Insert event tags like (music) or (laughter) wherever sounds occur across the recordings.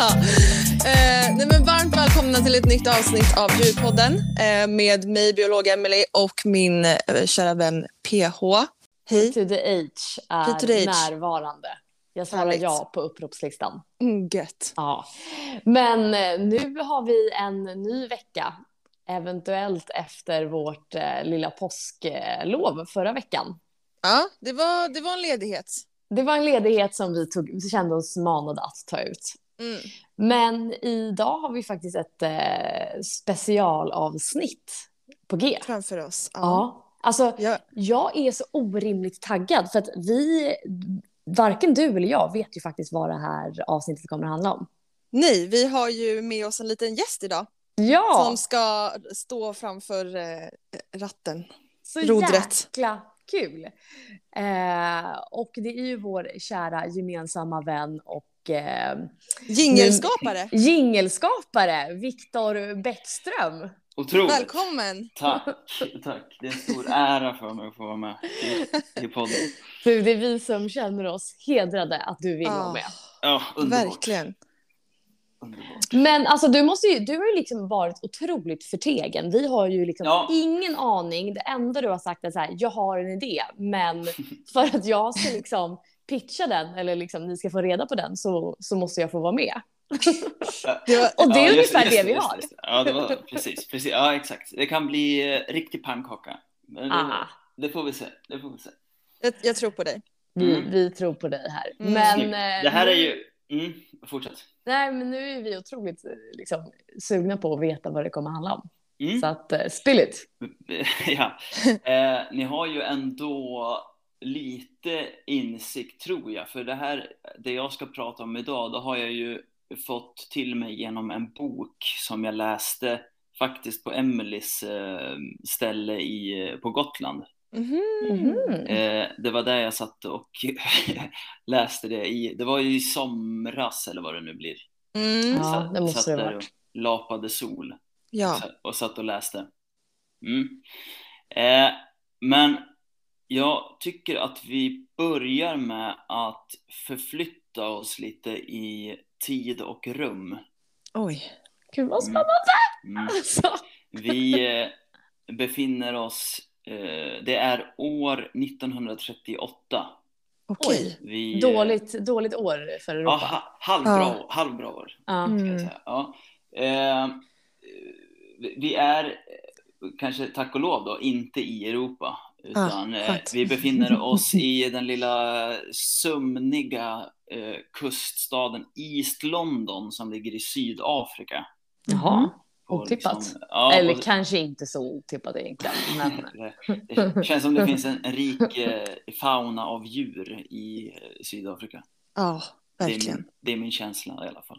eh, nej men varmt välkomna till ett nytt avsnitt av Djurpodden eh, med mig, biolog Emily och min eh, kära vän PH. Hej. To the H är To the H. närvarande. Jag svarar ja på uppropslistan. Mm, gött. Ja. Men eh, nu har vi en ny vecka. Eventuellt efter vårt eh, lilla påsklov förra veckan. Ja, det var, det var en ledighet. Det var en ledighet som vi tog, kände oss manade att ta ut. Mm. Men idag har vi faktiskt ett eh, specialavsnitt på G. Framför oss. Ja. Ja. Alltså, Ja. jag är så orimligt taggad för att vi, varken du eller jag vet ju faktiskt vad det här avsnittet kommer att handla om. Nej, vi har ju med oss en liten gäst idag Ja, som ska stå framför eh, ratten. så rodret. jäkla kul. Eh, och det är ju vår kära gemensamma vän och eh, Jingelskapare. jingelskapare Viktor Bäckström. Otroligt. Välkommen. Tack, (laughs) tack. Det är en stor ära för mig att få vara med i, i podden. Du, det är vi som känner oss hedrade att du vill vara Ah, med. Ja, underbart. verkligen. underbart. Men alltså du måste ju, du har ju liksom varit otroligt förtegen. Vi har ju liksom Ja. ingen aning. Det enda du har sagt är så här, jag har en idé, men (laughs) för att jag ska liksom pitcha den eller liksom ni ska få reda på den så, så måste jag få vara med. Det var, (laughs) Och det är Ja, ungefär just det vi just har. just det. Ja, det var precis, precis. Ja, exakt. Det kan bli eh, riktig pannkaka. Men det, Ah. det får vi se. Det får vi se. jag, jag tror på dig. Vi, Mm. vi tror på dig här. Mm. Men, eh, Det här är ju... Mm, fortsätt. Nej, men nu är vi otroligt eh, liksom, sugna på att veta vad det kommer handla om. Mm. Så att, uh, spill it. (laughs) ja. Eh, ni har ju ändå lite insikt tror jag, för det här, det jag ska prata om idag, det har jag ju fått till mig genom en bok som jag läste faktiskt på Emelies eh, ställe i, på Gotland. Mhm. Eh, det var där jag satt och (laughs) läste det i, det var ju i somras eller vad det nu blir. Mm. Ja, Satt- det måste satt det varit. och lapade sol Ja. och satt och läste. Mm. Eh, men jag tycker att vi börjar med att förflytta oss lite i tid och rum. Oj. Gud vad Mm. spännande! Mm. Alltså. Vi eh, befinner oss, eh, det är år 1938. Okej. Vi, eh, Dåligt, dåligt år för Ja, Europa. ha, halvbra, Ja. halvbra år. Ja. Mm. Ja. Eh, vi är kanske tack och lov då inte i Europa utan eh, skönt. vi befinner oss i den lilla sömniga eh, kuststaden East London som ligger i Sydafrika. Jaha, På otippat. liksom- ja, Eller och- kanske inte så otippat egentligen. Men... (laughs) det, känns som det finns en, en rik eh, fauna av djur i eh, Sydafrika. Ja, Det är, verkligen. min, det är min känsla i alla fall.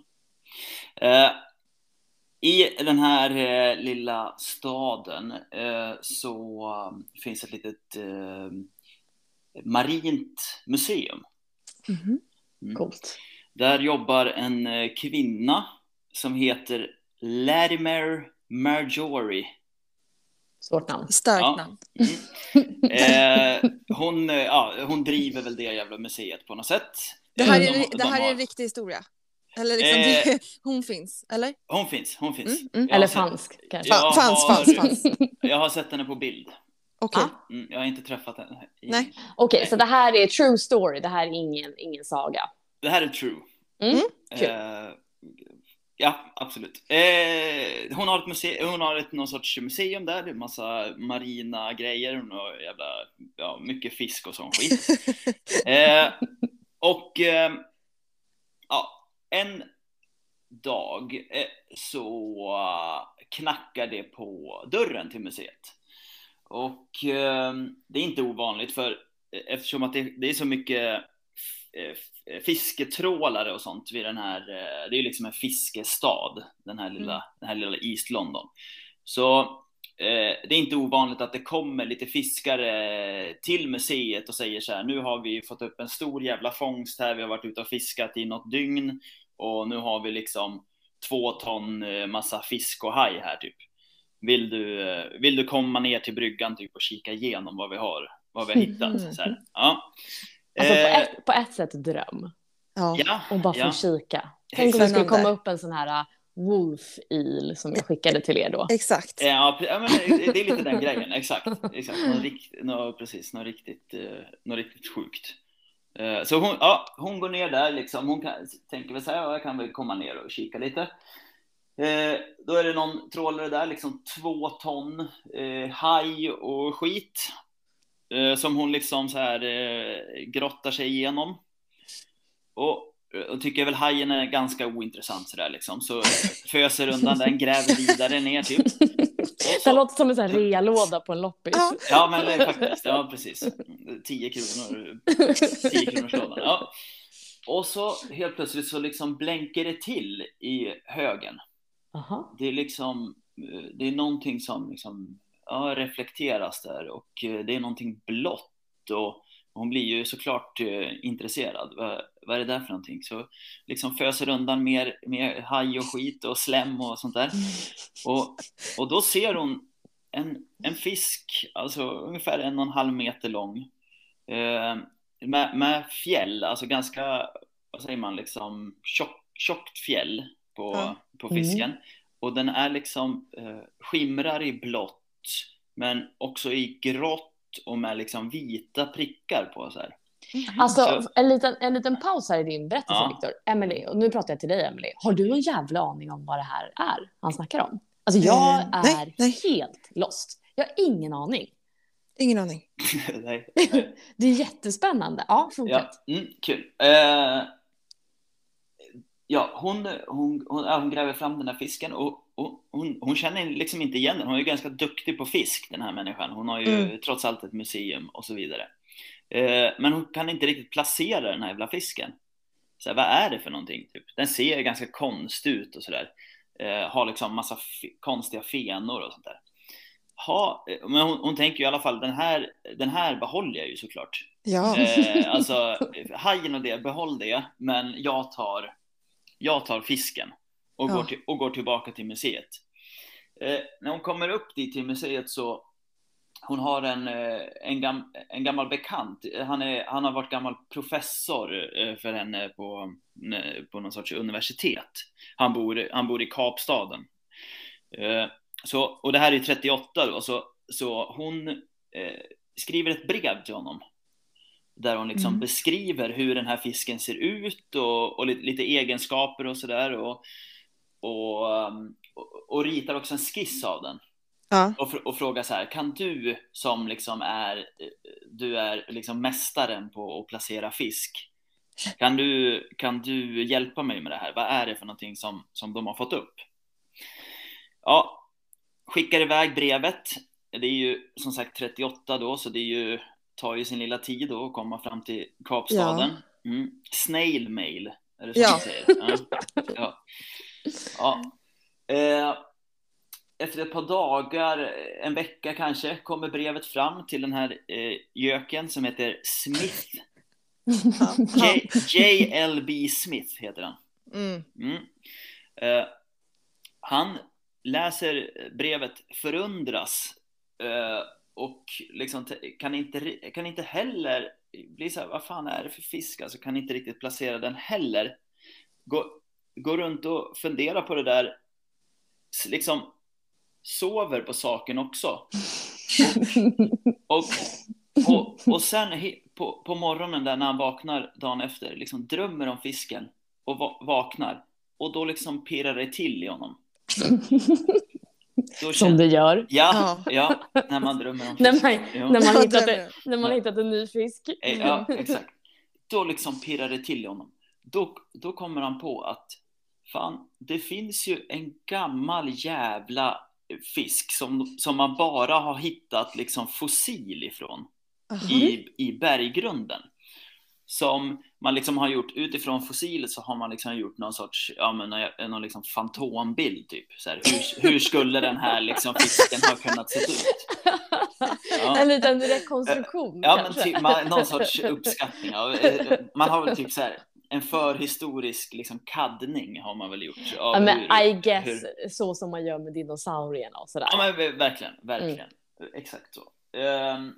I den här eh, lilla staden eh, så eh, finns ett litet eh, marint museum. Mhm. Mm. Coolt. Där jobbar en eh, kvinna som heter Latimer Marjorie. Svårt namn. Starkt Ja. namn. Mm. Eh, hon, eh, ja, hon driver väl det jävla museet på något sätt. Det här, är, de- det de här är har- en riktig historia. Eller liksom, Eh. (laughs) hon finns, eller? Hon finns, hon finns. Mm, mm. Eller falsk kanske. Fanns, har- fanns, fanns. Jag har sett henne på bild. Okej. Ah. Mm, jag har inte träffat henne. I... Nej. Okej, så det här är true story. Det här är ingen, ingen saga. Det här är true. Mm, kul. Eh, ja, absolut. Eh, hon har ett museum, hon har ett, någon sorts museum där, det är massa marina grejer, hon har jävla, ja, mycket fisk och sån skit. (laughs) eh, och eh, en dag eh, så eh, knackar det på dörren till museet. Och eh, det är inte ovanligt för eftersom att det, är så mycket fisketrålare och sånt vid den här, det är liksom en fiskestad, den här lilla, den här lilla East London. Så det är inte ovanligt att det kommer lite fiskare till museet och säger så här, nu har vi fått upp en stor jävla fångst här, vi har varit ute och fiskat i något dygn och nu har vi liksom två ton eh, massa fisk och haj här typ. Vill du, eh, vill du komma ner till bryggan typ och kika igenom vad vi har, vad vi har hittat? Så här. Ja. Alltså på Eh, ett, på ett sätt dröm. Ja. Och bara få ja. kika. Tänk om det skulle komma upp en sån här wolf eel som jag skickade till er då. Exakt. Ja, men det är lite den grejen, exakt. exakt. Något, rikt, något, precis, något riktigt, något riktigt sjukt. Eh, så hon, ja, hon går ner där, liksom. hon kan, tänker väl så här, ja, jag kan väl komma ner och kika lite. Eh, då är det någon trålare där, liksom två ton eh, haj och skit. Eh, som hon liksom så här eh, grottar sig igenom. Och, och tycker väl hajen är ganska ointressant sådär liksom. Så föser undan den, gräver vidare ner typ. Det låter som en sån här realåda på en loppis. Ja. Ja, men det är faktiskt. Ja, precis. 10 kronor. 10 kronors lådan. Ja. Och så helt plötsligt så liksom blänker det till i högen. Aha. Det är liksom, det är någonting som liksom, ja, reflekteras där och eh, det är någonting blått och hon blir ju såklart eh, intresserad. Vad, vad är det där för någonting? Så liksom föser undan mer, mer haj och skit och slem och sånt där. (laughs) Och, och då ser hon en, en fisk, alltså ungefär en och en halv meter lång, eh, med, med fjäll, alltså ganska, vad säger man, liksom tjock, tjockt fjäll på, Ja. på fisken. Och den är liksom, eh, skimrar i blått, men också i grått och med liksom vita prickar på så här. Alltså, Så- en liten, en liten paus här i din berättelse, Ja. Viktor. Emily, och nu pratar jag till dig, Emily. Har du någon jävla aning om vad det här är han snackar om? Alltså, jag Eh, nej, är nej. helt lost. Jag har ingen aning. Ingen aning. (laughs) Nej. (laughs) Det är jättespännande. Ja, fortsätt. Ja, mm, kul. Eh, ja, hon, hon, hon, ja, hon gräver fram den här fisken och hon, hon känner liksom inte igen den. Hon är ju ganska duktig på fisk, den här människan. Hon har ju Mm. trots allt ett museum och så vidare. Eh, men hon kan inte riktigt placera den här jävla fisken. Så här, vad är det för någonting? Typ? Den ser ganska konstig ut och sådär. Eh, har liksom massa konstiga fenor och sånt där. Ha, eh, men hon, hon tänker ju i alla fall, den här, den här behåller jag ju såklart. Ja. Eh, (laughs) alltså, hajen och det, behåll det, men jag tar, jag tar fisken och, Ja. går, till, och går tillbaka till museet. Eh, när hon kommer upp dit till museet så hon har en, eh, en, gam, en gammal bekant. Han, är, han har varit gammal professor eh, för henne på, eh, på någon sorts universitet. Han bor, han bor i Kapstaden. Eh, Så, och det här är 38 då, så, så hon eh, skriver ett brev till honom. Där hon liksom Mm. beskriver hur den här fisken ser ut och, och lite, lite egenskaper och sådär. Och, och, um, och, och ritar också en skiss av den. Ja. Och, fr- och frågar så här, kan du som liksom är, du är liksom mästaren på att placera fisk. Kan du, kan du hjälpa mig med det här? Vad är det för någonting som, som de har fått upp? Ja, skickar iväg brevet. Det är ju som sagt 38 då, så det är ju, tar ju sin lilla tid då att komma fram till Kapstaden. Mm. Snail mail, är det så Ja. man säger? Ja. ja. Ja. Eh, efter ett par dagar, en vecka kanske, kommer brevet fram till den här eh, göken som heter Smith. (laughs) J.L.B. Smith heter han. Mm. Mm. Eh, han läser brevet, förundras och liksom kan, inte, kan inte heller bli så här, vad fan är det för fisk? Alltså kan inte riktigt placera den heller. Gå, gå runt och fundera på det där, liksom sover på saken också. Och, och, och sen på, på morgonen där när han vaknar dagen efter, liksom drömmer om fisken och va- vaknar. Och då liksom pirrar det till i honom. Då Som känner, det gör. ja, ja, när man drömmer om (laughs) När fisk. man, Ja. när man, hittat, när man hittat en ny fisk. Eh, Ja, exakt. Då liksom pirrar det till i honom. Då, då kommer han på att fan, det finns ju en gammal jävla fisk som, som man bara har hittat liksom fossil ifrån Aha. i, i berggrunden. Som man liksom har gjort utifrån fossilet så har man liksom gjort någon sorts, ja men någon, någon liksom fantombild typ. Så här, hur, hur skulle den här liksom fisken ha kunnat se ut? Ja. En liten rekonstruktion Ja, men kanske. typ, man, någon sorts uppskattning. Man har väl typ så här, en förhistorisk liksom, kaddning har man väl gjort. Ja, men hur, I guess hur- så som man gör med dinosaurierna och sådär. Ja, men ver- verkligen, verkligen. Mm. Exakt så. Ehm,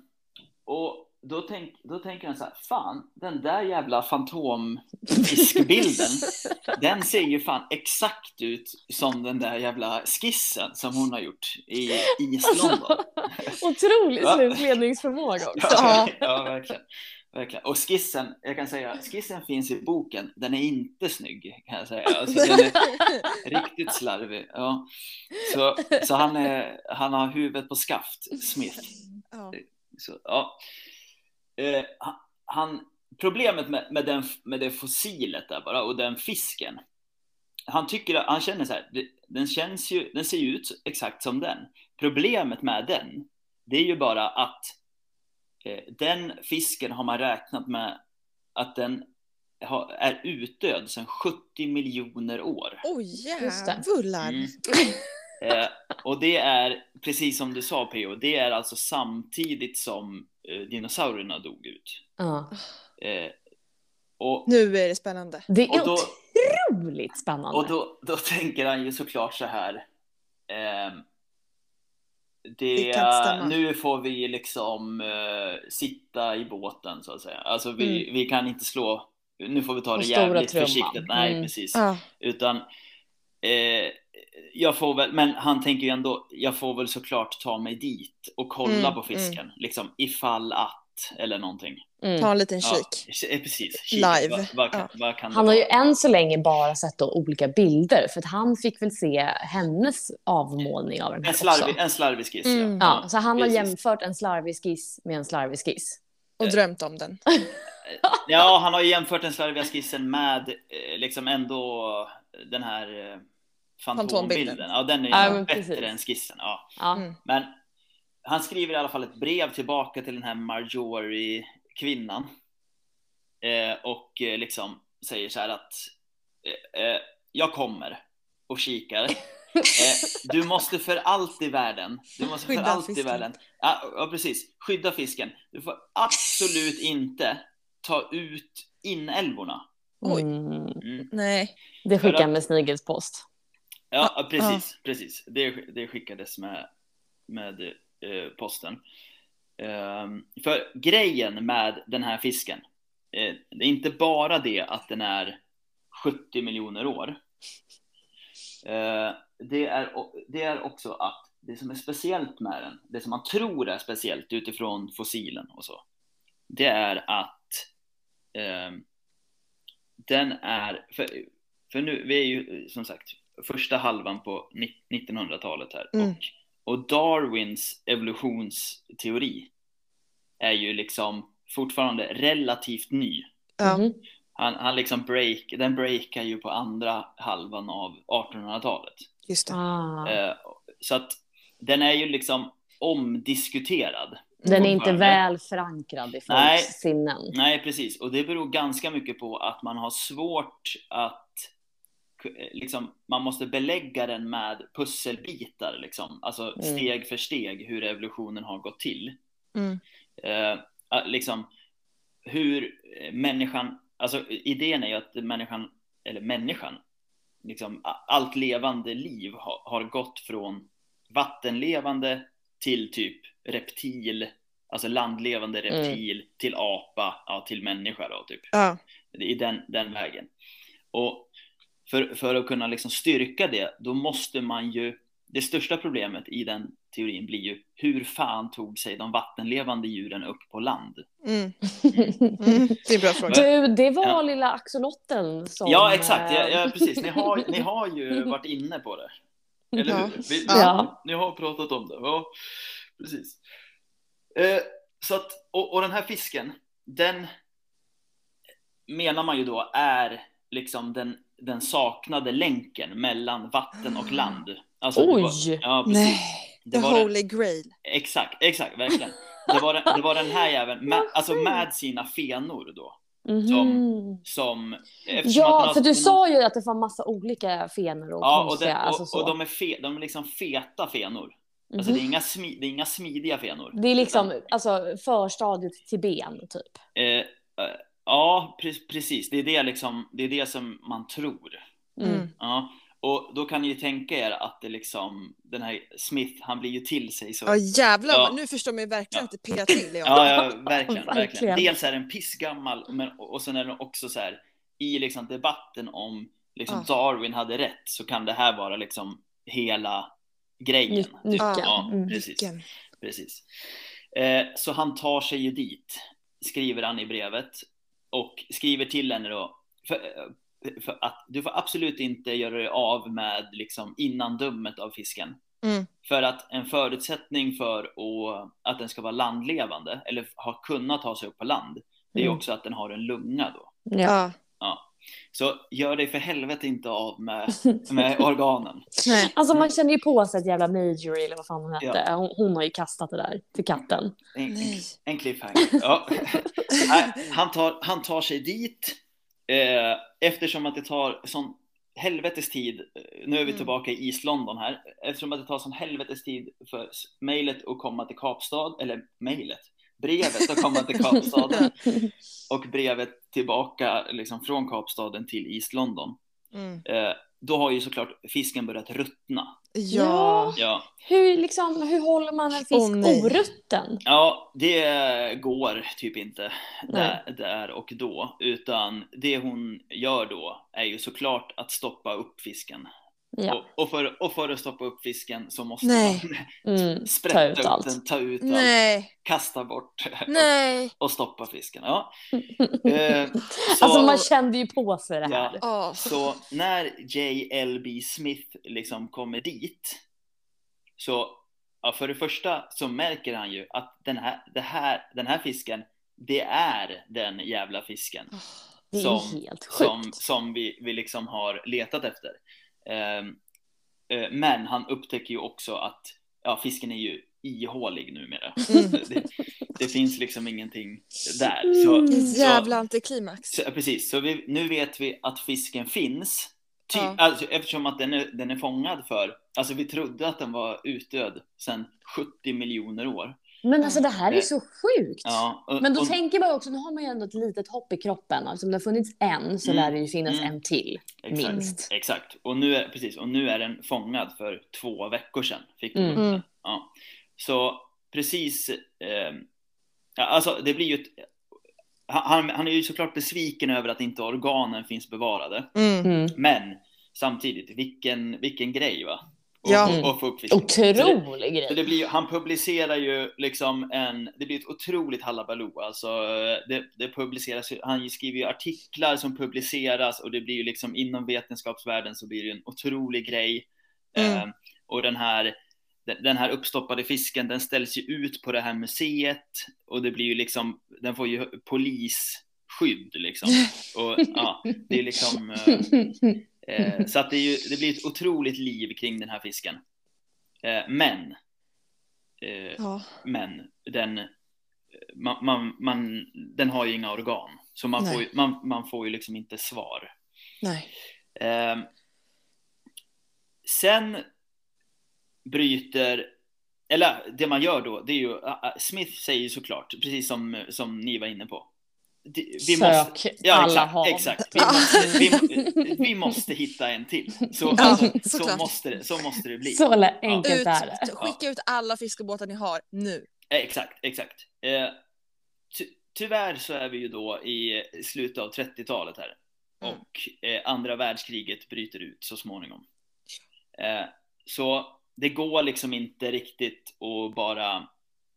och då, tänk, då tänker han så här, fan, den där jävla fantomfiskbilden, (laughs) den ser ju fan exakt ut som den där jävla skissen som hon har gjort i London. (laughs) Otrolig slutledningsförmåga också. Ja, ja verkligen. Verkligen. Och skissen, jag kan säga, skissen finns i boken. Den är inte snygg kan jag säga. Alltså, den är (laughs) riktigt slarvig. Ja. Så, så han, är, han har huvudet på skaft, Smith. Ja. Så, ja. Eh, han- problemet med, med, den, med det fossilet där bara och den fisken. Han tycker han känner så här. Den känns ju, den ser ju ut exakt som den. Problemet med den, det är ju bara att den fisken har man räknat med att den är utdöd sedan 70 miljoner år. Oj, det. jävlar. Mm. (laughs) Eh, och det är, precis som du sa P.O., det är alltså samtidigt som eh, dinosaurierna dog ut. Ja. Eh, och, Nu är det spännande. Det är då, otroligt spännande. och då, då tänker han ju såklart så här. Det det, nu får vi liksom eh, sitta i båten så att säga. Alltså vi, vi kan inte slå, nu får vi ta det jävligt trumman. försiktigt. Nej, Mm. precis. Ja. Utan eh, jag får väl, men han tänker ju ändå, jag får väl såklart ta mig dit och kolla Mm, på fisken, liksom ifall att eller någonting. Mm. Ta en liten Ja, kik. eh, precis. Kika, Live. Vad, vad, kan, Ja. kan Han har ju än så länge bara sett då olika bilder för att han fick väl se hennes avmålning av den här en slarvig, också. en slarvig skiss. Mm. Ja, så han har precis. jämfört en slarvig skiss med en slarvig skiss. Och drömt om den. (laughs) Ja, han har ju jämfört den slarviga skissen med eh, liksom ändå den här eh, fantombilden. Ja, den är ju Ja, bättre precis. än skissen. Ja. Ja. Mm. Men han skriver i alla fall ett brev tillbaka till den här Marjorie-kvinnan. Eh, och eh, liksom säger så här att eh, eh, jag kommer och kikar. (laughs) Eh, du måste för allt i världen, du måste för Skydda allt i fisken. världen, ja, ja precis, skydda fisken. Du får absolut inte ta ut inälvorna. Oj. Mm. Mm. Nej. Det För skickar med snigelpost. Ja, ja, precis, precis. Det, det skickades med, med posten. Ehm, för grejen med den här fisken, eh, det är inte bara det att den är 70 miljoner år. Eh, det, är, det är också att det som är speciellt med den, det som man tror är speciellt utifrån fossilen och så, det är att ehm, den är, för, för nu, vi är ju som sagt första halvan på ni- 1900-talet här. Mm. Och, och Darwins evolutionsteori är ju liksom fortfarande relativt ny. Mhm. Han, han liksom break, den breakar ju på andra halvan av 1800-talet. Just det. Ah. Eh, så att den är ju liksom omdiskuterad. Den är inte väl förankrad i folks Nej. sinnen. Nej, precis. Och det beror ganska mycket på att man har svårt att liksom, man måste belägga den med pusselbitar, liksom. alltså Mm. steg för steg hur evolutionen har gått till. Mm. Eh, liksom hur eh, människan, alltså idén är ju att människan, eller människan, liksom allt levande liv har, har gått från vattenlevande till typ reptil, alltså landlevande Mm. reptil till apa, ja, till människa då typ. Ja. I den, den vägen. Och för, för att kunna liksom styrka det, då måste man ju, det största problemet i den teorin blir ju hur fan tog sig de vattenlevande djuren upp på land? Mm. Mm. Det är en bra fråga. Du, det var Ja. lilla axolotten som... Ja, exakt, ja, eh, ja, precis. Ni har, ni (laughs) har ju varit inne på det. Eller Ja. hur? Vi, Ja. Ni har pratat om det. Ja, precis. Eh, så att, och, och den här fisken, den menar man ju då är liksom den, den saknade länken mellan vatten och land. Alltså, det var- Oj! Ja, precis. Nej. Det The var den, holy grail. exakt, exakt, verkligen. Det var, den, det var den här jäveln, med, alltså med sina fenor då. Mhm. som- Som, Ja, har- för du sa ju att det var massa olika fenor och Ja, och, konstiga, den, alltså och, så. och de är, fe, de är liksom feta fenor. Alltså Mhm. det, är inga smi, det är inga smidiga fenor. Det är liksom Utan, alltså, förstadiet till ben, typ. eh, eh, ja, pre, precis. Det är det, liksom, det är det som man tror. Mm. Mm. Ja. Och då kan ni ju tänka er att det liksom, den här Smith, han blir ju till sig så. Ja jävlar, Ja. nu förstår man ju verkligen Ja. att det pirrar till Leon. (laughs) Ja, ja (laughs) verkligen, verkligen. Dels är den pissgammal, men, och sen är den också så här, i liksom debatten om liksom Ja. Darwin hade rätt, så kan det här vara liksom hela grejen. Ny- nyckeln. Ja, Mm. precis. Vilken- precis. Eh, så han tar sig ju dit, skriver han i brevet, och skriver till henne då, för, för att du får absolut inte göra dig av med liksom innandömet av fisken. Mm. För att en förutsättning för att, att den ska vara landlevande, eller ha kunnat ta sig upp på land, det är Mm. också att den har en lunga då. Ja. Ja. Så gör dig för helvete inte av med, (laughs) med organen. Nej. Alltså man känner ju på sig att jävla Majorie eller vad fan hon hette. Hon, hon har ju kastat det där till katten. En, en, cliffhanger. Ja. (laughs) Han, tar, han tar sig dit eh, eftersom att det tar sån helvetes tid. eh, Nu är vi Mm. tillbaka i East London här. Eftersom att det tar sån helvetes tid för mejlet att komma till Kapstad, eller mejlet, brevet att komma till Kapstaden (laughs) och brevet tillbaka liksom från Kapstaden till East London. Mm. Eh, då har ju såklart fisken börjat ruttna. Ja. Ja, Hur, liksom, hur håller man en fisk nej. orutten? Ja, det går typ inte där, där och då, utan det hon gör då är ju såklart att stoppa upp fisken. Ja. Och, och, för, och för att stoppa upp fisken så måste Nej. man (laughs) Mm. Ta sprätta ut upp allt. den, ta ut allt, Nej, kasta bort (laughs) nej. och stoppa fisken. Ja. (laughs) Eh, så, Alltså man kände ju på sig det här. Ja. Ja. så när J.L.B. Smith liksom kommer dit så ja, för det första så märker han ju att den här, det här, den här fisken det är den jävla fisken Det är som- helt sjukt. som, som vi, vi liksom har letat efter. Ehm, eh, men han upptäcker ju också att ja, fisken är ju ihålig numera. Mm. (laughs) Det, det finns liksom ingenting där. Så, Mm. så, Jävla antiklimax. så, precis, så vi, nu vet vi att fisken finns. Ty, Ja. alltså, eftersom att den är, den är fångad för, alltså vi trodde att den var utdöd sedan 70 miljoner år. Men alltså det här är så sjukt. Ja, och, Men då och, tänker man också, nu har man ju ändå ett litet hopp i kroppen. Alltså om det har funnits en så Mm. lär det ju finnas Mm. en till. exakt, minst. Exakt, och nu, är, precis, och nu är den fångad för två veckor sedan. Fick Mm. den. Mm. Ja. Så precis, eh, alltså det blir ju ett, han, han är ju såklart besviken över att inte organen finns bevarade. Mm. Mm. Men samtidigt, vilken, vilken grej va? Och, Ja. och, och få upp fisken. Så det- Otrolig Så grej. det blir, han publicerar ju liksom en, det blir ett otroligt halabaloo. Alltså, det, det publiceras, han skriver ju artiklar som publiceras och det blir ju liksom inom vetenskapsvärlden så blir det ju en otrolig grej. Mm. Eh, och den här, den den här uppstoppade fisken, den ställs ju ut på det här museet och det blir ju liksom, den får ju polisskydd liksom. (laughs) Och ja, det är liksom, (laughs) eh, (laughs) så att det, är ju, det blir ett otroligt liv kring den här fisken. Eh, men, eh, Ja. men den, man, man, man, den har ju inga organ. Så man Nej. får, ju, man, man får ju liksom inte svar. Nej. Eh, sen bryter, eller det man gör då, det är ju, ah, ah, Smith säger ju såklart, precis som, som ni var inne på. Vi måste, Sök Ja, alla exakt, hav. exakt. Vi, måste, vi, vi måste hitta en till. Så, Ja, så, såklart. måste det, så måste det bli. Så enkelt Ut, är det. skicka ut alla fiskebåtar ni har nu. Eh, Exakt, exakt. Eh, ty, tyvärr så är vi ju då i slutet av 30-talet här. Mm. Och eh, andra världskriget bryter ut så småningom. Eh, så det går liksom inte riktigt att bara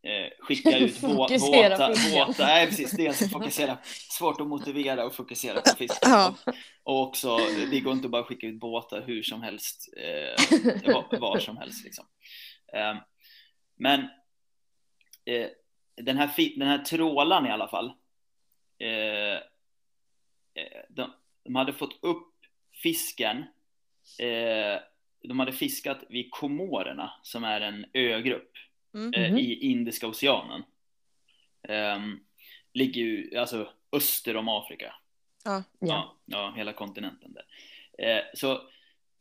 eh, skicka ut båtar. fisken. båtar. Nej, precis. Dels att fokusera. Svårt att motivera och fokusera på fisken. Ja. Och också, det går inte att bara skicka ut båtar hur som helst, eh, var, (laughs) var som helst. Liksom. Eh, men eh, den, här, den här trålaren i alla fall, eh, eh, de, de hade fått upp fisken, de hade fiskat vid Komorerna som är en ögrupp Mm. eh, Mhm. i Indiska oceanen. Ehm, ligger ju alltså öster om Afrika. Ja. Ja. Ja, ja, hela kontinenten där. Eh, så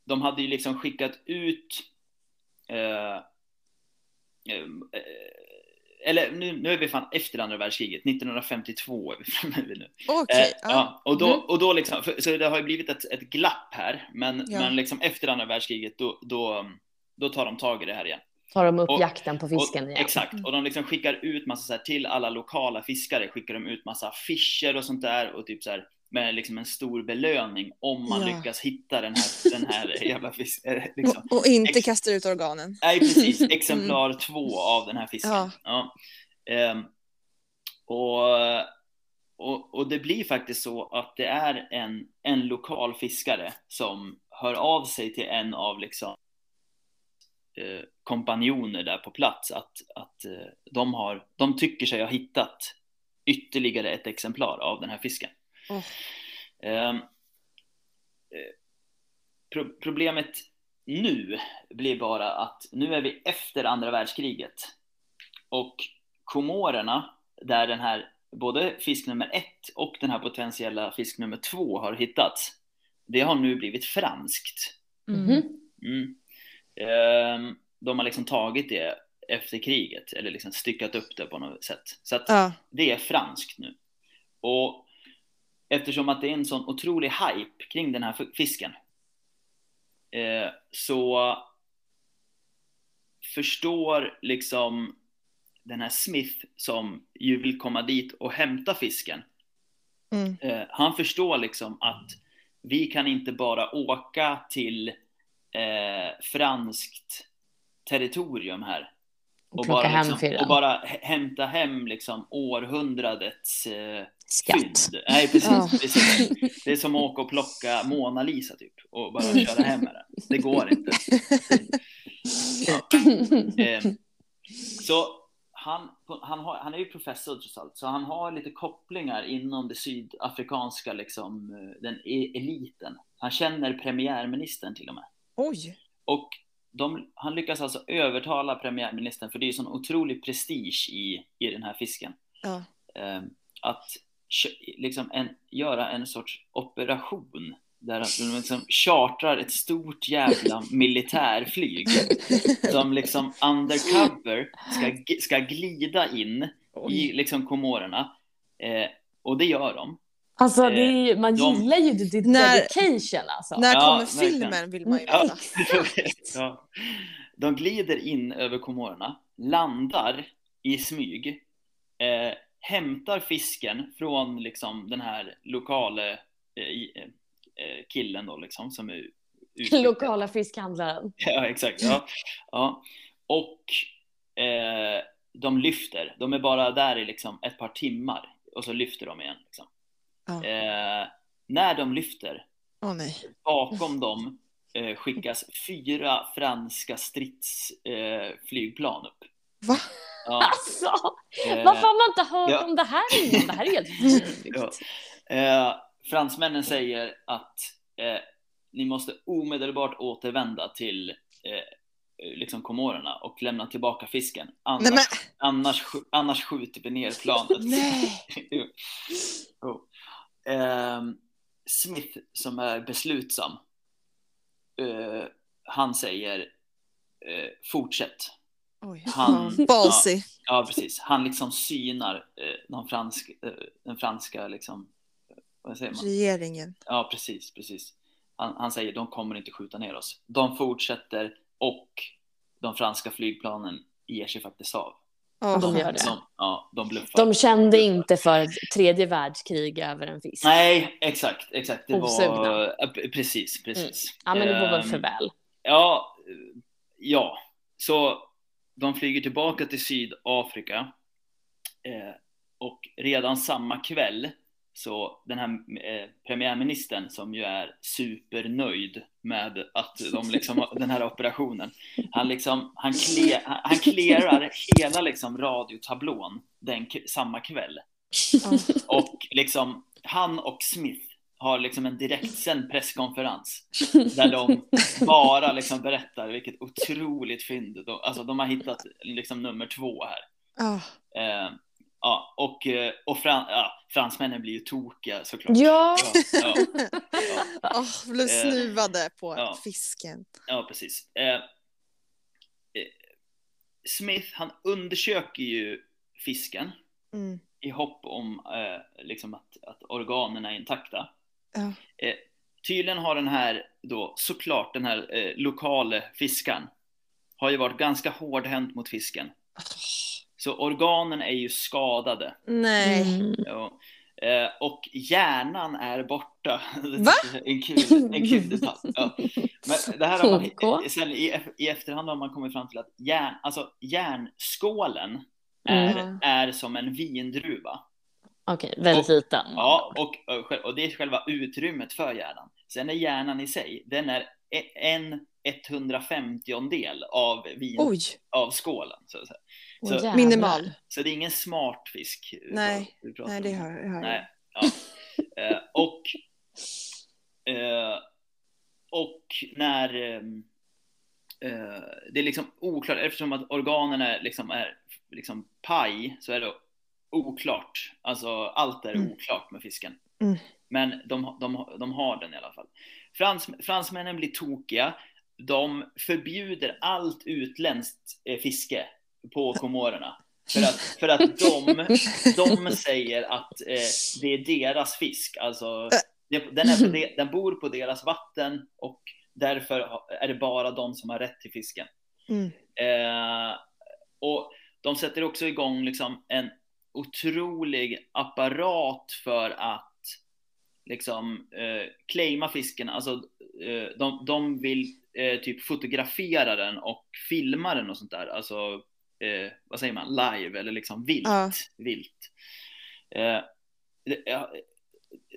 de hade ju liksom skickat ut eh, eh, eller nu, nu är vi fan efter andra världskriget, 1952 är vi framme vid nu. Okej. Eh, ja. ja, och då, Mm. och då liksom, för, så det har ju blivit ett, ett glapp här, men, Ja. men liksom efter andra världskriget då, då, då tar de tag i det här igen. Tar de upp Och- jakten på fisken och, igen. Exakt, och de liksom skickar ut massa så här, till alla lokala fiskare, skickar de ut massa affischer och sånt där och typ så här med liksom en stor belöning om man Ja. lyckas hitta den här, den här (laughs) jävla fisken. Liksom. Och, och inte Ex- kasta ut organen. Nej, precis. (laughs) Exemplar två av den här fisken. Ja. Ja. Ehm, och, och, och det blir faktiskt så att det är en, en lokal fiskare som hör av sig till en av liksom eh, kompanjoner där på plats att, att eh, de, har, de tycker sig ha hittat ytterligare ett exemplar av den här fisken. Åh. Ehm, eh, pro- problemet nu blir bara att nu är vi efter andra världskriget och Komorerna där den här både fisk nummer ett och den här potentiella fisk nummer två har hittats det har nu blivit franskt. Mhm. Mm. Ehm, de har liksom tagit det efter kriget eller liksom styckat upp det på något sätt. Så att Ja. det är franskt nu. Och eftersom att det är en sån otrolig hype kring den här fisken eh, så förstår liksom den här Smith som ju vill komma dit och hämta fisken. Mm. Eh, han förstår liksom att vi kan inte bara åka till eh, franskt territorium här Och bara, hem liksom, och bara hä- hämta hem liksom århundradets eh, Skatt. fynd. Nej, precis, Ja. precis. (laughs) Det är som att åka och plocka Mona Lisa typ och bara köra hem med den. Det går inte. (laughs) Eh, så han, han, har, han är ju professor trots allt, så han har lite kopplingar inom det sydafrikanska, liksom, eh, den e- eliten. Han känner premiärministern till och med. Oj. Och de, han lyckas alltså övertala premiärministern, för det är sån otrolig prestige i, i den här fisken, Ja. eh, att liksom en, göra en sorts operation där de liksom chartrar ett stort jävla (laughs) militärflyg som liksom undercover ska, ska glida in i liksom Komorerna. Eh, och det gör de. Alltså det är ju, man de- gillar ju När- dedication alltså. När Ja, kommer verkligen. filmen vill man ju Ja. veta. (laughs) ja. De glider in över Komorerna, landar i smyg, eh, hämtar fisken från liksom den här lokala eh, i- eh, killen då liksom som är utskickad. (laughs) Lokala fiskhandlaren. Ja, exakt. Ja. Ja. Och eh, de lyfter. De är bara där i liksom ett par timmar och så lyfter de igen. Liksom. Ja. Eh, när de lyfter, nej. bakom dem eh, skickas fyra franska stridsflygplan eh, upp. Va? Ja, (laughs) Alltså, eh, varför har man inte hört ja. om det här innan? Det här är helt (laughs) sjukt. Ja. Eh, fransmännen säger att eh, ni måste omedelbart återvända till liksom Komorerna och lämna tillbaka fisken. Annars, Nej, men, annars, annars skjuter vi ner planet. (laughs) nej. Jo. Ehm, Smith som är beslutsam. eh, han säger eh, fortsätt. Oj. Han- Ja, Ballsy. Ja, precis. Han liksom synar eh, fransk, eh, den franska liksom, eh, vad säger man? Regeringen. Ja, precis, precis. Han, han säger de kommer inte skjuta ner oss. De fortsätter och de franska flygplanen ger sig faktiskt av. Åh, De gör det. De, ja, de. De kände inte för ett tredje världskrig över en fisk. Nej, exakt, exakt. Det Osugna. var precis, precis. Ja, men det var väl Ehm, för väl. Ja, ja. Så de flyger tillbaka till Sydafrika eh, och redan samma kväll så den här eh, premiärministern som ju är supernöjd med att de liksom, den här operationen, han liksom, han, kle, han han clearar hela liksom radiotablån den samma kväll. Och liksom, han och Smith har liksom en direktsänd presskonferens där de bara liksom berättar vilket otroligt fynd. De, alltså de har hittat liksom nummer två här. Ja. Eh, ja, och, eh, och fran, ja, fransmännen blir ju tokiga såklart. Ja, Ja, ja, ja, (laughs) Åh, blev snuvade på ja. fisken. ja precis. Eh, eh, Smith, han undersöker ju fisken Mm. i hopp om eh, liksom att, att organen är intakta. Ja. Eh, tydligen har den här då såklart den här eh, lokala fiskaren har ju varit ganska hårdhänt mot fisken. Så organen är ju skadade. Nej. Mm. Ja. Eh, och hjärnan är borta. (laughs) Va? en kul, en kul (laughs) detalj. Ja. Men det här har man, sen i, I efterhand har man kommit fram till att järn, alltså järnskålen är, Mm. är som en vindruva. Okej, väldigt liten. Ja, och, och, och det är själva utrymmet för hjärnan. Sen är hjärnan i sig, den är e- en 150 del av, vin, Oj, av skålen. Så, att säga. Så- jävlar. minimal. så det är ingen smart fisk. Nej, Nej, om. det har, det har jag. Nej, ja. (laughs) Eh, och, eh, och när ehm, eh, det är liksom oklart, eftersom att organen är liksom, är liksom paj så är det oklart. Alltså allt är Mm. oklart med fisken. Mm. Men de, de, de har den i alla fall. Frans, fransmännen blir tokiga. De förbjuder allt utländskt eh, fiske på Komorerna. För att, för att de, de säger att eh, det är deras fisk. Alltså, den, är de, den bor på deras vatten och därför är det bara de som har rätt till fisken. Mm. Eh, och de sätter också igång liksom en otrolig apparat för att liksom eh, claima fisken. Alltså, eh, de, de vill eh, typ fotografera den och filma den och sånt där. Alltså, eh, vad säger man, live eller liksom vilt. Ja. vilt. Eh, det, ja,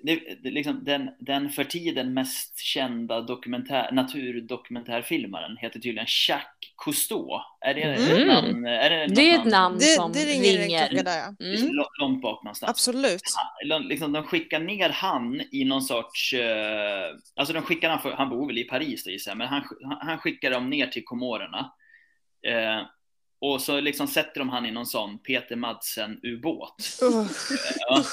det, det, liksom den, den för tiden mest kända dokumentär, naturdokumentärfilmaren heter tydligen Jacques Cousteau. Är det, Mm. ett namn? Är det, något Det är ett namn Det, som det ringer, ringer. där ja. Mm. Långt- bak någonstans. Absolut. Han- Liksom, de skickar ner han i någon sorts, eh, alltså de skickar han, för, han bor väl i Paris då gissar men han, han- skickar dem ner till Komorerna. Eh, och så liksom sätter de han i någon sån Peter Madsen ubåt. Uh, Ja,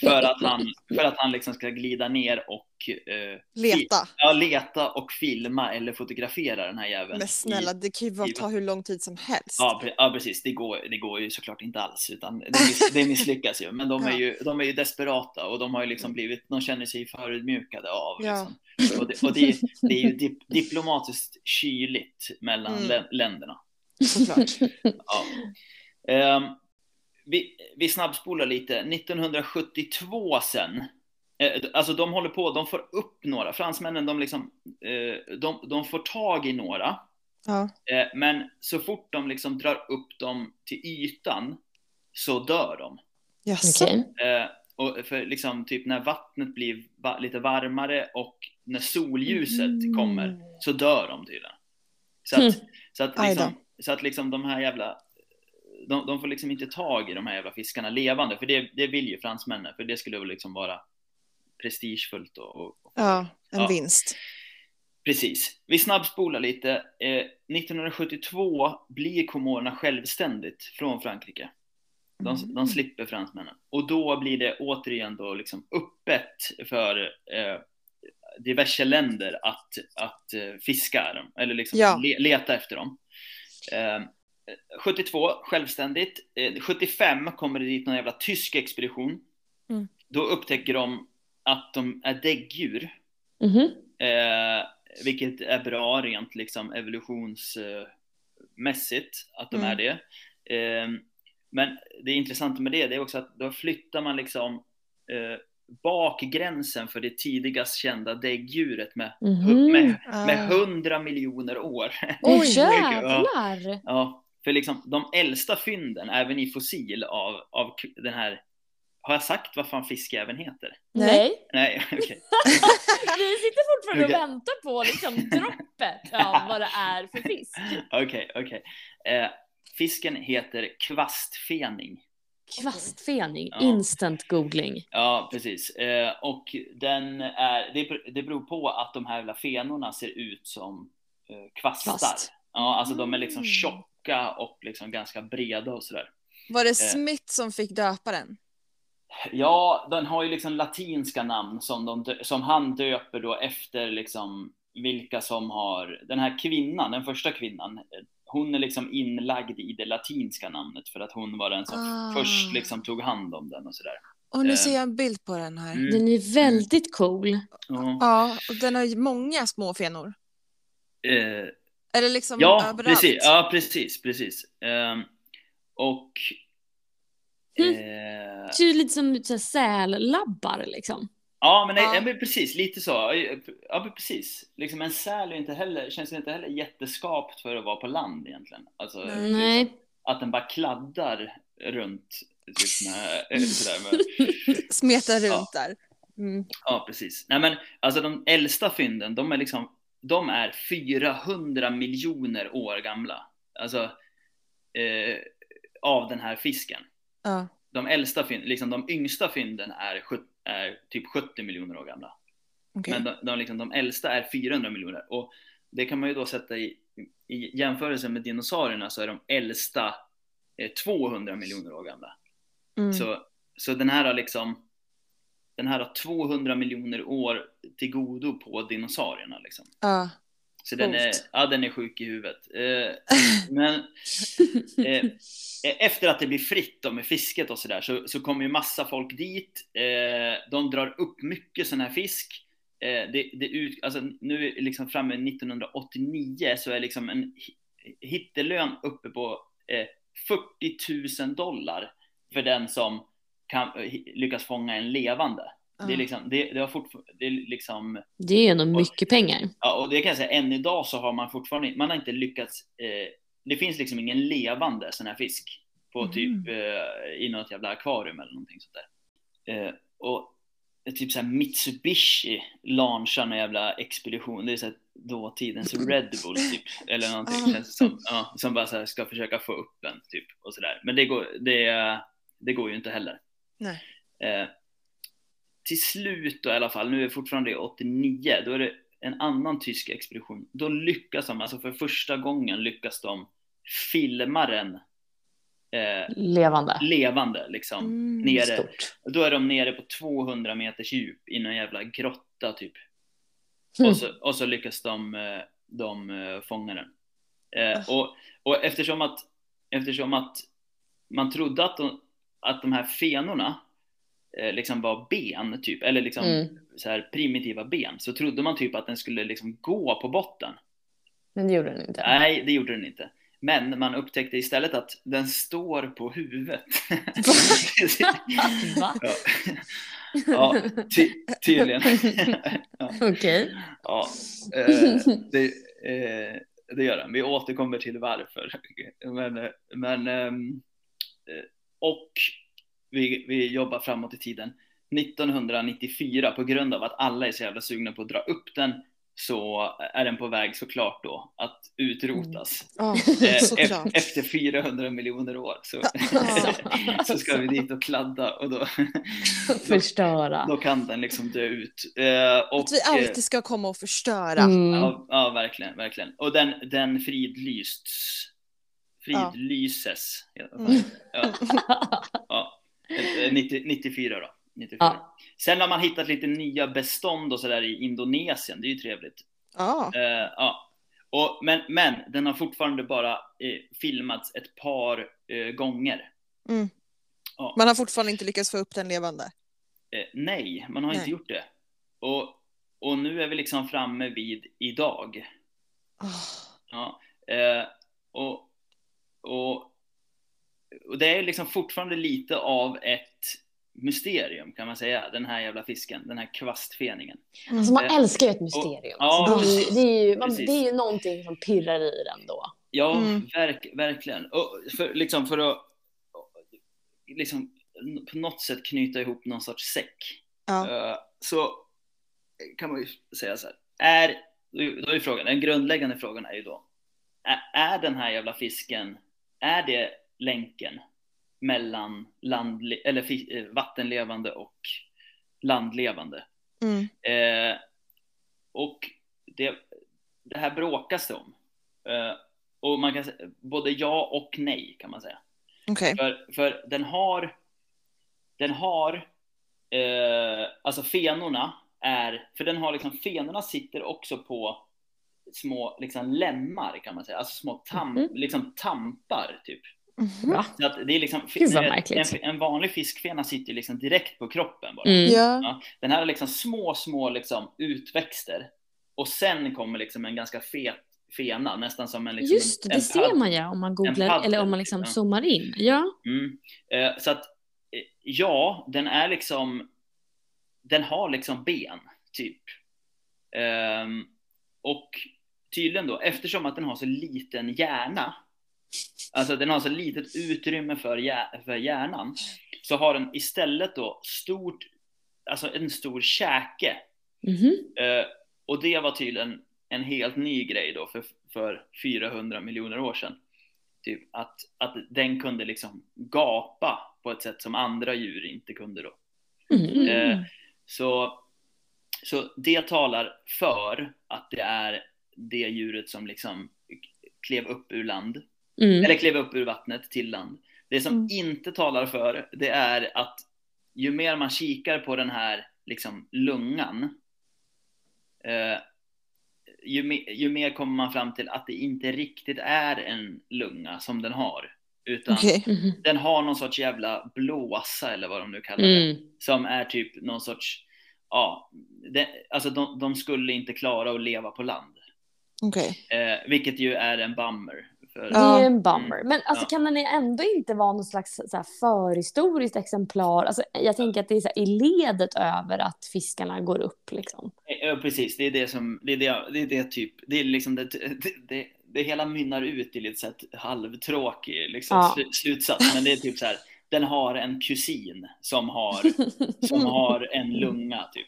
för att han, för att han liksom ska glida ner och eh, leta. ja, leta och filma eller fotografera den här jäveln. Men snälla, i- det kan ju bara i- ta hur lång tid som helst. Ja, pre- ja precis. Det går, det går ju såklart inte alls. Utan det, miss, det misslyckas ju. Men de är (laughs) ju, de är ju desperata och de har ju liksom blivit, de känner sig förödmjukade av. Ja. Liksom. Och, det, och det, det är ju dip, diplomatiskt kyligt mellan Mm. lä- länderna. Såklart. (laughs) Ja. Ehm, vi, vi snabbspolar lite. 1972 sen. eh, Alltså de håller på, de får upp några. Fransmännen, de, liksom, eh, de, de får tag i några. Ja. Eh, Men så fort de liksom drar upp dem till ytan så dör de. Jaså? Okej. Eh, och för liksom typ när vattnet blir va- lite varmare och när solljuset Mm. kommer så dör de tydligen. Så att, Mm. så att, liksom, så att liksom de här jävla de, de får liksom inte tag i de här jävla fiskarna levande, för det, det vill ju fransmännen, för det skulle väl liksom vara prestigefullt och, och, och Ja, en Ja. vinst. Precis. Vi snabbspolar lite. Eh, 1972 blir Komorerna självständigt från Frankrike. De, Mm. de slipper fransmännen. Och då blir det återigen då liksom öppet för eh, diverse länder att, att eh, fiska dem, eller liksom Ja. le, leta efter dem. Eh, 72, självständigt. Eh, 75 kommer det dit någon jävla tysk expedition. Mm. Då upptäcker de att de är däggdjur. Mhm. Eh, vilket är bra rent liksom evolutionsmässigt att de Mm. är det. Eh, men det intressanta med det, det är också att då flyttar man liksom eh, bak gränsen för det tidigast kända däggdjuret med, Mhm. med, med 100 miljoner år. Oj, (laughs) jävlar! ja, för liksom de äldsta fynden, även i fossil av, av den här, har jag sagt vad fan fiskjäveln heter? Nej. Nej. (laughs) Okej. (laughs) Vi sitter fortfarande Okej. och väntar på liksom droppet av vad det är för fisk. Okej, okej. Eh, fisken heter kvastfening. Kvastfening, Ja. instant googling. Ja, precis. Eh, och den är, det, det beror på att de här jävla fenorna ser ut som eh, kvastar. Kvast. Ja, alltså de är liksom Mm. tjocka och liksom ganska breda och sådär. Var det Smith som fick döpa den? Ja, den har ju liksom latinska namn som, de, som han döper då efter liksom vilka som har, den här kvinnan, den första kvinnan, eh, hon är liksom inlagd i det latinska namnet för att hon var den som Ah. först liksom tog hand om den och sådär. Och nu Eh. ser jag en bild på den här. Mm. Den är väldigt cool. Ja. Ja, och den har ju många små fenor. Eh, Eller liksom ja, överallt. precis, ja, precis, precis. Ehm, och Mm. eh, Det ser ju lite som så här sällabbar liksom. Ja, men, ja. men precis, lite så. Ja, precis. Liksom en säl är inte heller, känns inte heller jätteskapt för att vara på land egentligen. Alltså, Nej. Nej. Liksom, att den bara kladdar runt. Typ med, eh, sådär med, Smetar runt Ja. där. Mm. ja, precis. Nej, men alltså de äldsta fynden, de är liksom, de är 400 miljoner år gamla. Alltså, eh, av den här fisken. Ja. De äldsta fynden, liksom de yngsta fynden är, sjut- är typ 70 miljoner år gamla. okej. Men de, de, liksom, de äldsta är 400 miljoner. Och det kan man ju då sätta i, i jämförelse med dinosaurierna så är de äldsta eh, 200 miljoner år gamla. Mm. Så, så den här har liksom den här har 200 miljoner år till godo på dinosaurierna. Liksom. Ja. Så den är, ja, den är sjuk i huvudet. Eh, men (laughs) eh, efter att det blir fritt då med fisket och sådär så, så kommer ju massa folk dit. Eh, de drar upp mycket sån här fisk. Eh, det, det ut, alltså, nu liksom framme 1989 så är liksom en hi- hittelön uppe på eh, 40 000 dollar för den som kan, eh, lyckas fånga en levande. Det är liksom, det, det har fortfarande, det är liksom Det är ju ändå mycket pengar. Ja, och det kan jag säga, än idag så har man fortfarande man har inte lyckats. Eh, det finns liksom ingen levande sån här fisk på Mm. typ eh, i något jävla akvarium eller någonting sånt där. Eh, och typ så här Mitsubishi launchar någon jävla expedition. Det är så här dåtidens (laughs) Red Bull typ eller någonting känns som. Ja, som bara här ska försöka få upp en typ och sådär. Men det går, det, det går ju inte heller. Nej. Till slut då i alla fall, nu är det fortfarande 89, då är det en annan tysk expedition. Då lyckas de, alltså för första gången lyckas de filma den eh, Levande. levande liksom. Mm. nere. Stort. Då är de nere på 200 meters djup i någon jävla grotta typ. Mm. Och, så, och så lyckas de, eh, de eh, fånga den. Eh, och, och eftersom att, eftersom att man trodde att de, att de här fenorna liksom var ben, typ, eller liksom Mm. så här primitiva ben, så trodde man typ att den skulle liksom gå på botten. Men det gjorde den inte. Nej, det gjorde den inte. Men man upptäckte istället att den står på huvudet. (laughs) Va? (laughs) ja. ja, ty tydligen. (laughs) ja. Okej. Ja, eh, det, eh, det gör den. Vi återkommer till varför. Men, eh, men ehm, eh, och vi, vi jobbar framåt i tiden. 1994, på grund av att alla är så jävla sugna på att dra upp den, så är den på väg såklart då att utrotas. Ja, (laughs) Eh, såklart. ef- Efter 400 miljoner år så, Ja. (laughs) så ska vi dit och kladda och (laughs) då, Förstöra. då kan den liksom dö ut. Eh, och, Att vi eh, alltid ska komma och förstöra. Mm. Ja, ja, verkligen, verkligen. Och den, den fridlysts. Fridlyses. Mm. Ja, ja. Eh, 90, 94 då. 94. Ja. Sen har man hittat lite nya bestånd och sådär i Indonesien. Det är ju trevligt. Ja. Eh, ja. och, men, men den har fortfarande bara eh, filmats ett par eh, gånger. Man har fortfarande inte lyckats få upp den levande. Eh, nej, man har inte Nej. gjort det. Och, och nu är vi liksom framme vid idag. Åh. Ja, eh, och, och, och det är liksom fortfarande lite av ett mysterium kan man säga, den här jävla fisken, den här kvastfeningen. Alltså man Eh, älskar ju ett mysterium. ja, alltså, det, är, det, är ju, man, det är ju någonting som pirrar i den då. Ja, Mm. verk, verkligen. Och för, liksom för att liksom, på något sätt knyta ihop någon sorts säck. Ja. Eh, så kan man ju säga så här. Är, då är frågan, den grundläggande frågan är ju då. Är, är den här jävla fisken, är det länken mellan land, eller eh, vattenlevande och landlevande? Mm. Eh, och det, det här bråkas det om. Eh, och man kan säga både ja och nej kan man säga. Okej. För, för den har, den har, eh, alltså fenorna är, för den har liksom, fenorna sitter också på små liksom lemmar kan man säga, alltså små tam, Mhm. liksom tampar typ. Va? Så att det är liksom, en, en vanlig fiskfena sitter liksom direkt på kroppen bara. Mm. Ja. Ja, den här har liksom små, små liksom utväxter och sen kommer liksom en ganska fet fena, nästan som en liksom Just det, en, det en ser man ja om man googlar paddel, eller om man liksom ja. zoomar in. Ja. Mm. Eh, så att eh, ja, den är liksom, den har liksom ben, typ. Ehm, och tydligen då, eftersom att den har så liten hjärna, alltså den har så litet utrymme för, hjär, för hjärnan, så har den istället då stort, alltså en stor käke. Mhm. Eh, och det var tydligen en helt ny grej då för, för 400 miljoner år sedan. Typ att, att den kunde liksom gapa på ett sätt som andra djur inte kunde då. Mm. Eh, så, så det talar för att det är det djuret som liksom klev upp ur land, Mm. eller klev upp ur vattnet till land. Det som Mm. inte talar för, det är att ju mer man kikar på den här liksom lungan, eh, ju, me- ju mer kommer man fram till att det inte riktigt är en lunga som den har. Utan Okej. Mhm. den har någon sorts jävla blåsa eller vad de nu kallar det. Mm. Som är typ någon sorts, ja, det, alltså de, de skulle inte klara att leva på land. Okej. Eh, vilket ju är en bummer. För, Det är en bummer. Men alltså, Ja. kan den ändå inte vara någon slags så här, förhistoriskt exemplar? Alltså, jag tänker att det är så här, i ledet över att fiskarna går upp. Liksom. Ja, precis. Det är det som, det är det, det, är det typ, det är liksom det, det, det, det hela mynnar ut i lite så här halvtråkig liksom, Ja. slu- slutsats. Men det är typ så här, den har en kusin som har, som har en (laughs) lunga typ.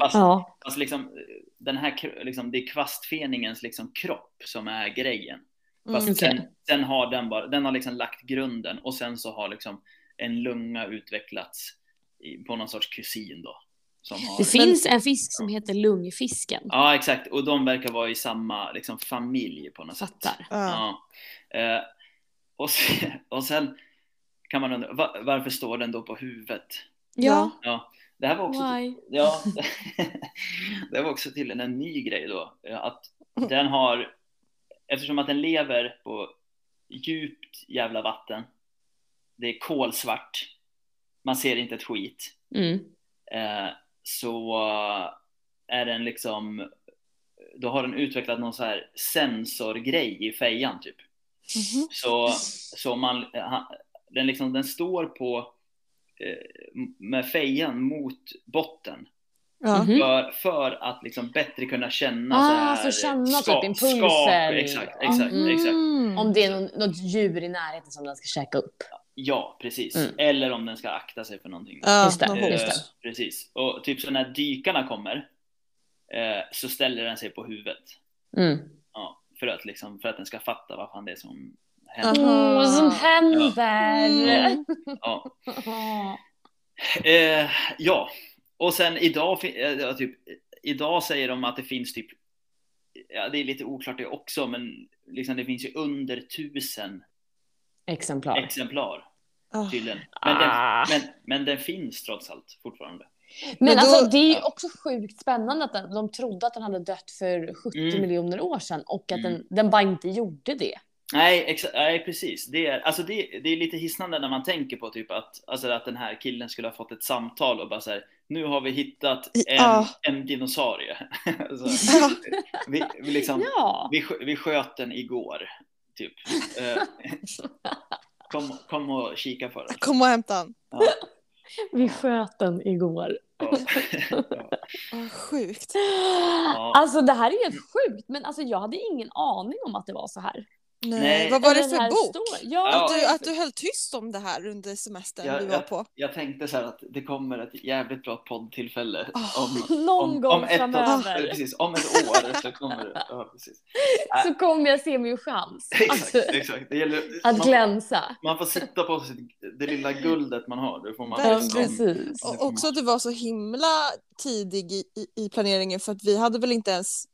Fast, Ja. fast liksom, den här, liksom, det är kvastfeningens liksom kropp som är grejen. Fast Mm. sen, sen har den bara, den har liksom lagt grunden och sen så har liksom en lunga utvecklats i, på någon sorts kusin då. Som har, Det finns en fisk som heter lungfisken. Ja, exakt. Och de verkar vara i samma liksom, familj på något sätt. Fattar. Ja. Ja. Eh, och, sen, (laughs) och sen kan man undra, va, varför står den då på huvudet? Ja. Ja, det här var också, Why? ja, (laughs) det var också till en ny grej då. Att (laughs) den har, eftersom att den lever på djupt jävla vatten, det är kolsvart, man ser inte ett skit. Mm. Eh, så eh, är den liksom, då har den utvecklat någon så här sensorgrej i fejan typ. Mhm. Så, så man, han, den, liksom, den står på eh, med fejan mot botten Ja. Mhm. för, för att liksom bättre kunna känna Ah, så här, för känna typ ska- impulser. skak- exakt, exakt, Mm. exakt. Om det är någon, något djur i närheten som den ska käka upp. Ja, precis. Mm. Eller om den ska akta sig för någonting. Ja, Just det, Eh, just det. Precis. Och typ så när dykarna kommer eh, så ställer den sig på huvudet. Mm. Ja, för, att liksom, för att den ska fatta vad fan det är som händer. Aha. Vad som händer? Mm. Ja. (laughs) Eh, ja, och sen idag, eh, typ, idag säger de att det finns typ, ja det är lite oklart det också, men liksom det finns ju under tusen Exemplar. exemplar Ah. tydligen. Men den, Ah. men, men den finns trots allt fortfarande. Men, Men då- alltså, det är ju också sjukt spännande att den, de trodde att den hade dött för 70 Mm. miljoner år sedan och att Mm. den, den bara inte gjorde det. Nej, nej precis. Det är, alltså det, det är lite hisnande när man tänker på typ att, alltså att den här killen skulle ha fått ett samtal och bara så här, nu har vi hittat en, Ja. en dinosaurie. (laughs) alltså, Ja. vi, vi, liksom, Ja. vi, vi sköt den igår, typ. Eh, (laughs) kom, kom och kika på den. Kom och hämta. Ja, Vi sköt den igår. ja, (laughs) ja. Sjukt. Alltså det här är helt sjukt men alltså, jag hade ingen aning om att det var så här. Nej. Nej. Vad var det för bok? Ja. Att, du, att du höll tyst om det här under semestern Ja, du var på. Jag tänkte så här att det kommer ett jävligt bra poddtillfälle Ah, om, (laughs) någon om, gång om ett, framöver precis, om ett år så kommer det. Ja, precis. (laughs) så kommer jag se min chans (laughs) Exakt, alltså, exakt. Det gäller, att man, glänsa. man får sitta på sitt, det lilla guldet man har. Det får man Ja, liksom- precis. Och också att du var så himla tidig i, i, i planeringen för att vi hade väl inte ens...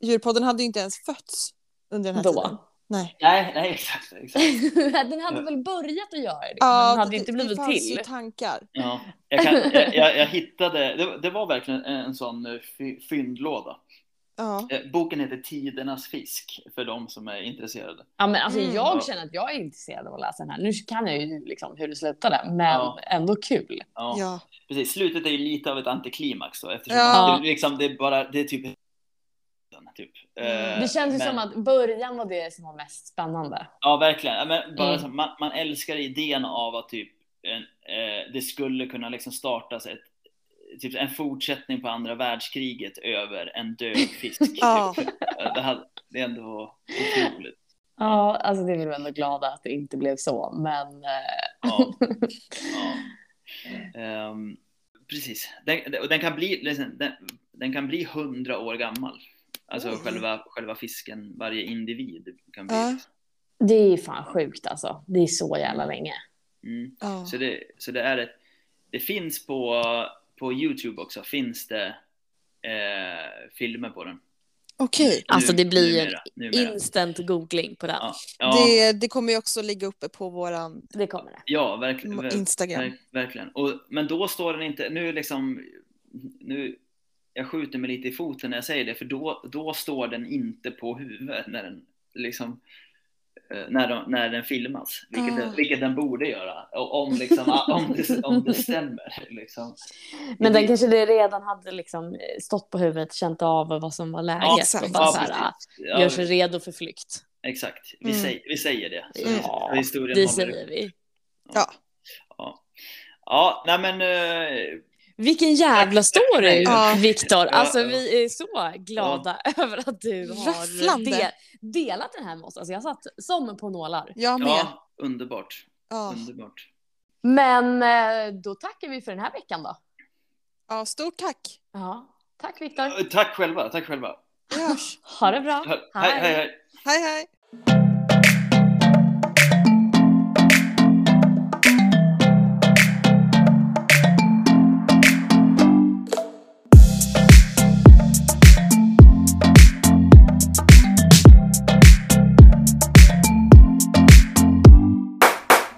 Djurpodden hade ju inte ens fötts under den här Då. tiden. Nej. Nej, nej, exakt. exakt. (laughs) den hade väl börjat att göra det Ja, men hade det, inte det blivit fanns ju till. tankar. Ja, jag, kan, (laughs) jag, jag, jag hittade, det, det var verkligen en sån eh, fy- fyndlåda. Ja. Eh, Boken heter Tidernas fisk för de som är intresserade. Ja, men alltså, Mm. jag Ja. känner att jag är intresserad av att läsa den här. Nu kan jag ju liksom hur det slutade, men Ja. ändå kul. Ja, Ja. precis. Slutet är ju lite av ett antiklimax då eftersom Ja. det, liksom, det är bara, det är typ Typ. Mm. Eh, Det känns ju men- som att början var det som var mest spännande. Ja, verkligen. Men bara Mm. så, man, man älskar idén av att typ en, eh, det skulle kunna liksom startas ett, typ en fortsättning på andra världskriget över en död fisk. (laughs) Ja. typ. det, hade, det är ändå otroligt. Ja, alltså det är vi ändå glada att det inte blev så, men Ja. (laughs) ja. Precis. Den, och den, kan bli, liksom, den, den kan bli hundra år gammal. Alltså Oj. själva, själva fisken, varje individ kan bli. Ja. det är fan sjukt alltså. Det är så jävla länge. Mm. Ja. Så det, så det är ett, det finns på, på Youtube också, finns det eh, filmer på den. Okej. Alltså, det blir numera, numera. Instant googling på den. Ja, ja, Det, det kommer ju också ligga uppe på våran Det kommer det. ja verkligen. ver- Instagram. Verk, verkligen. Och, men då står den inte, nu liksom, nu, jag skjuter mig lite i foten när jag säger det, för då, då står den inte på huvudet när den liksom eh, när, de, när den filmas, vilket, Ah. den, vilket den borde göra, och om, liksom, (laughs) om, det, om det stämmer. Liksom. Men den kanske det redan hade liksom stått på huvudet, känt av vad som var läget exakt. och bara Ja, så här, precis. gör Ja, sig redo för flykt. exakt, vi, Mm. säger, vi säger det. Så Ja, historien Det säger vi. Ja. Ja, ja nej men eh, Vilken jävla story, (laughs) Ja. Viktor. Alltså, Ja. vi är så glada (laughs) över att du har Rafflande. de- delat den här med oss. Alltså, jag satt som på nålar. Jag med. ja, underbart. Ja. Underbart. Men eh, då tackar vi för den här veckan då. ja, stort tack. Ja. Tack Viktor. Eh, Tack själva, tack själva. Vi hörs. Ha det bra. Hej, hej, hej. Hej, hej.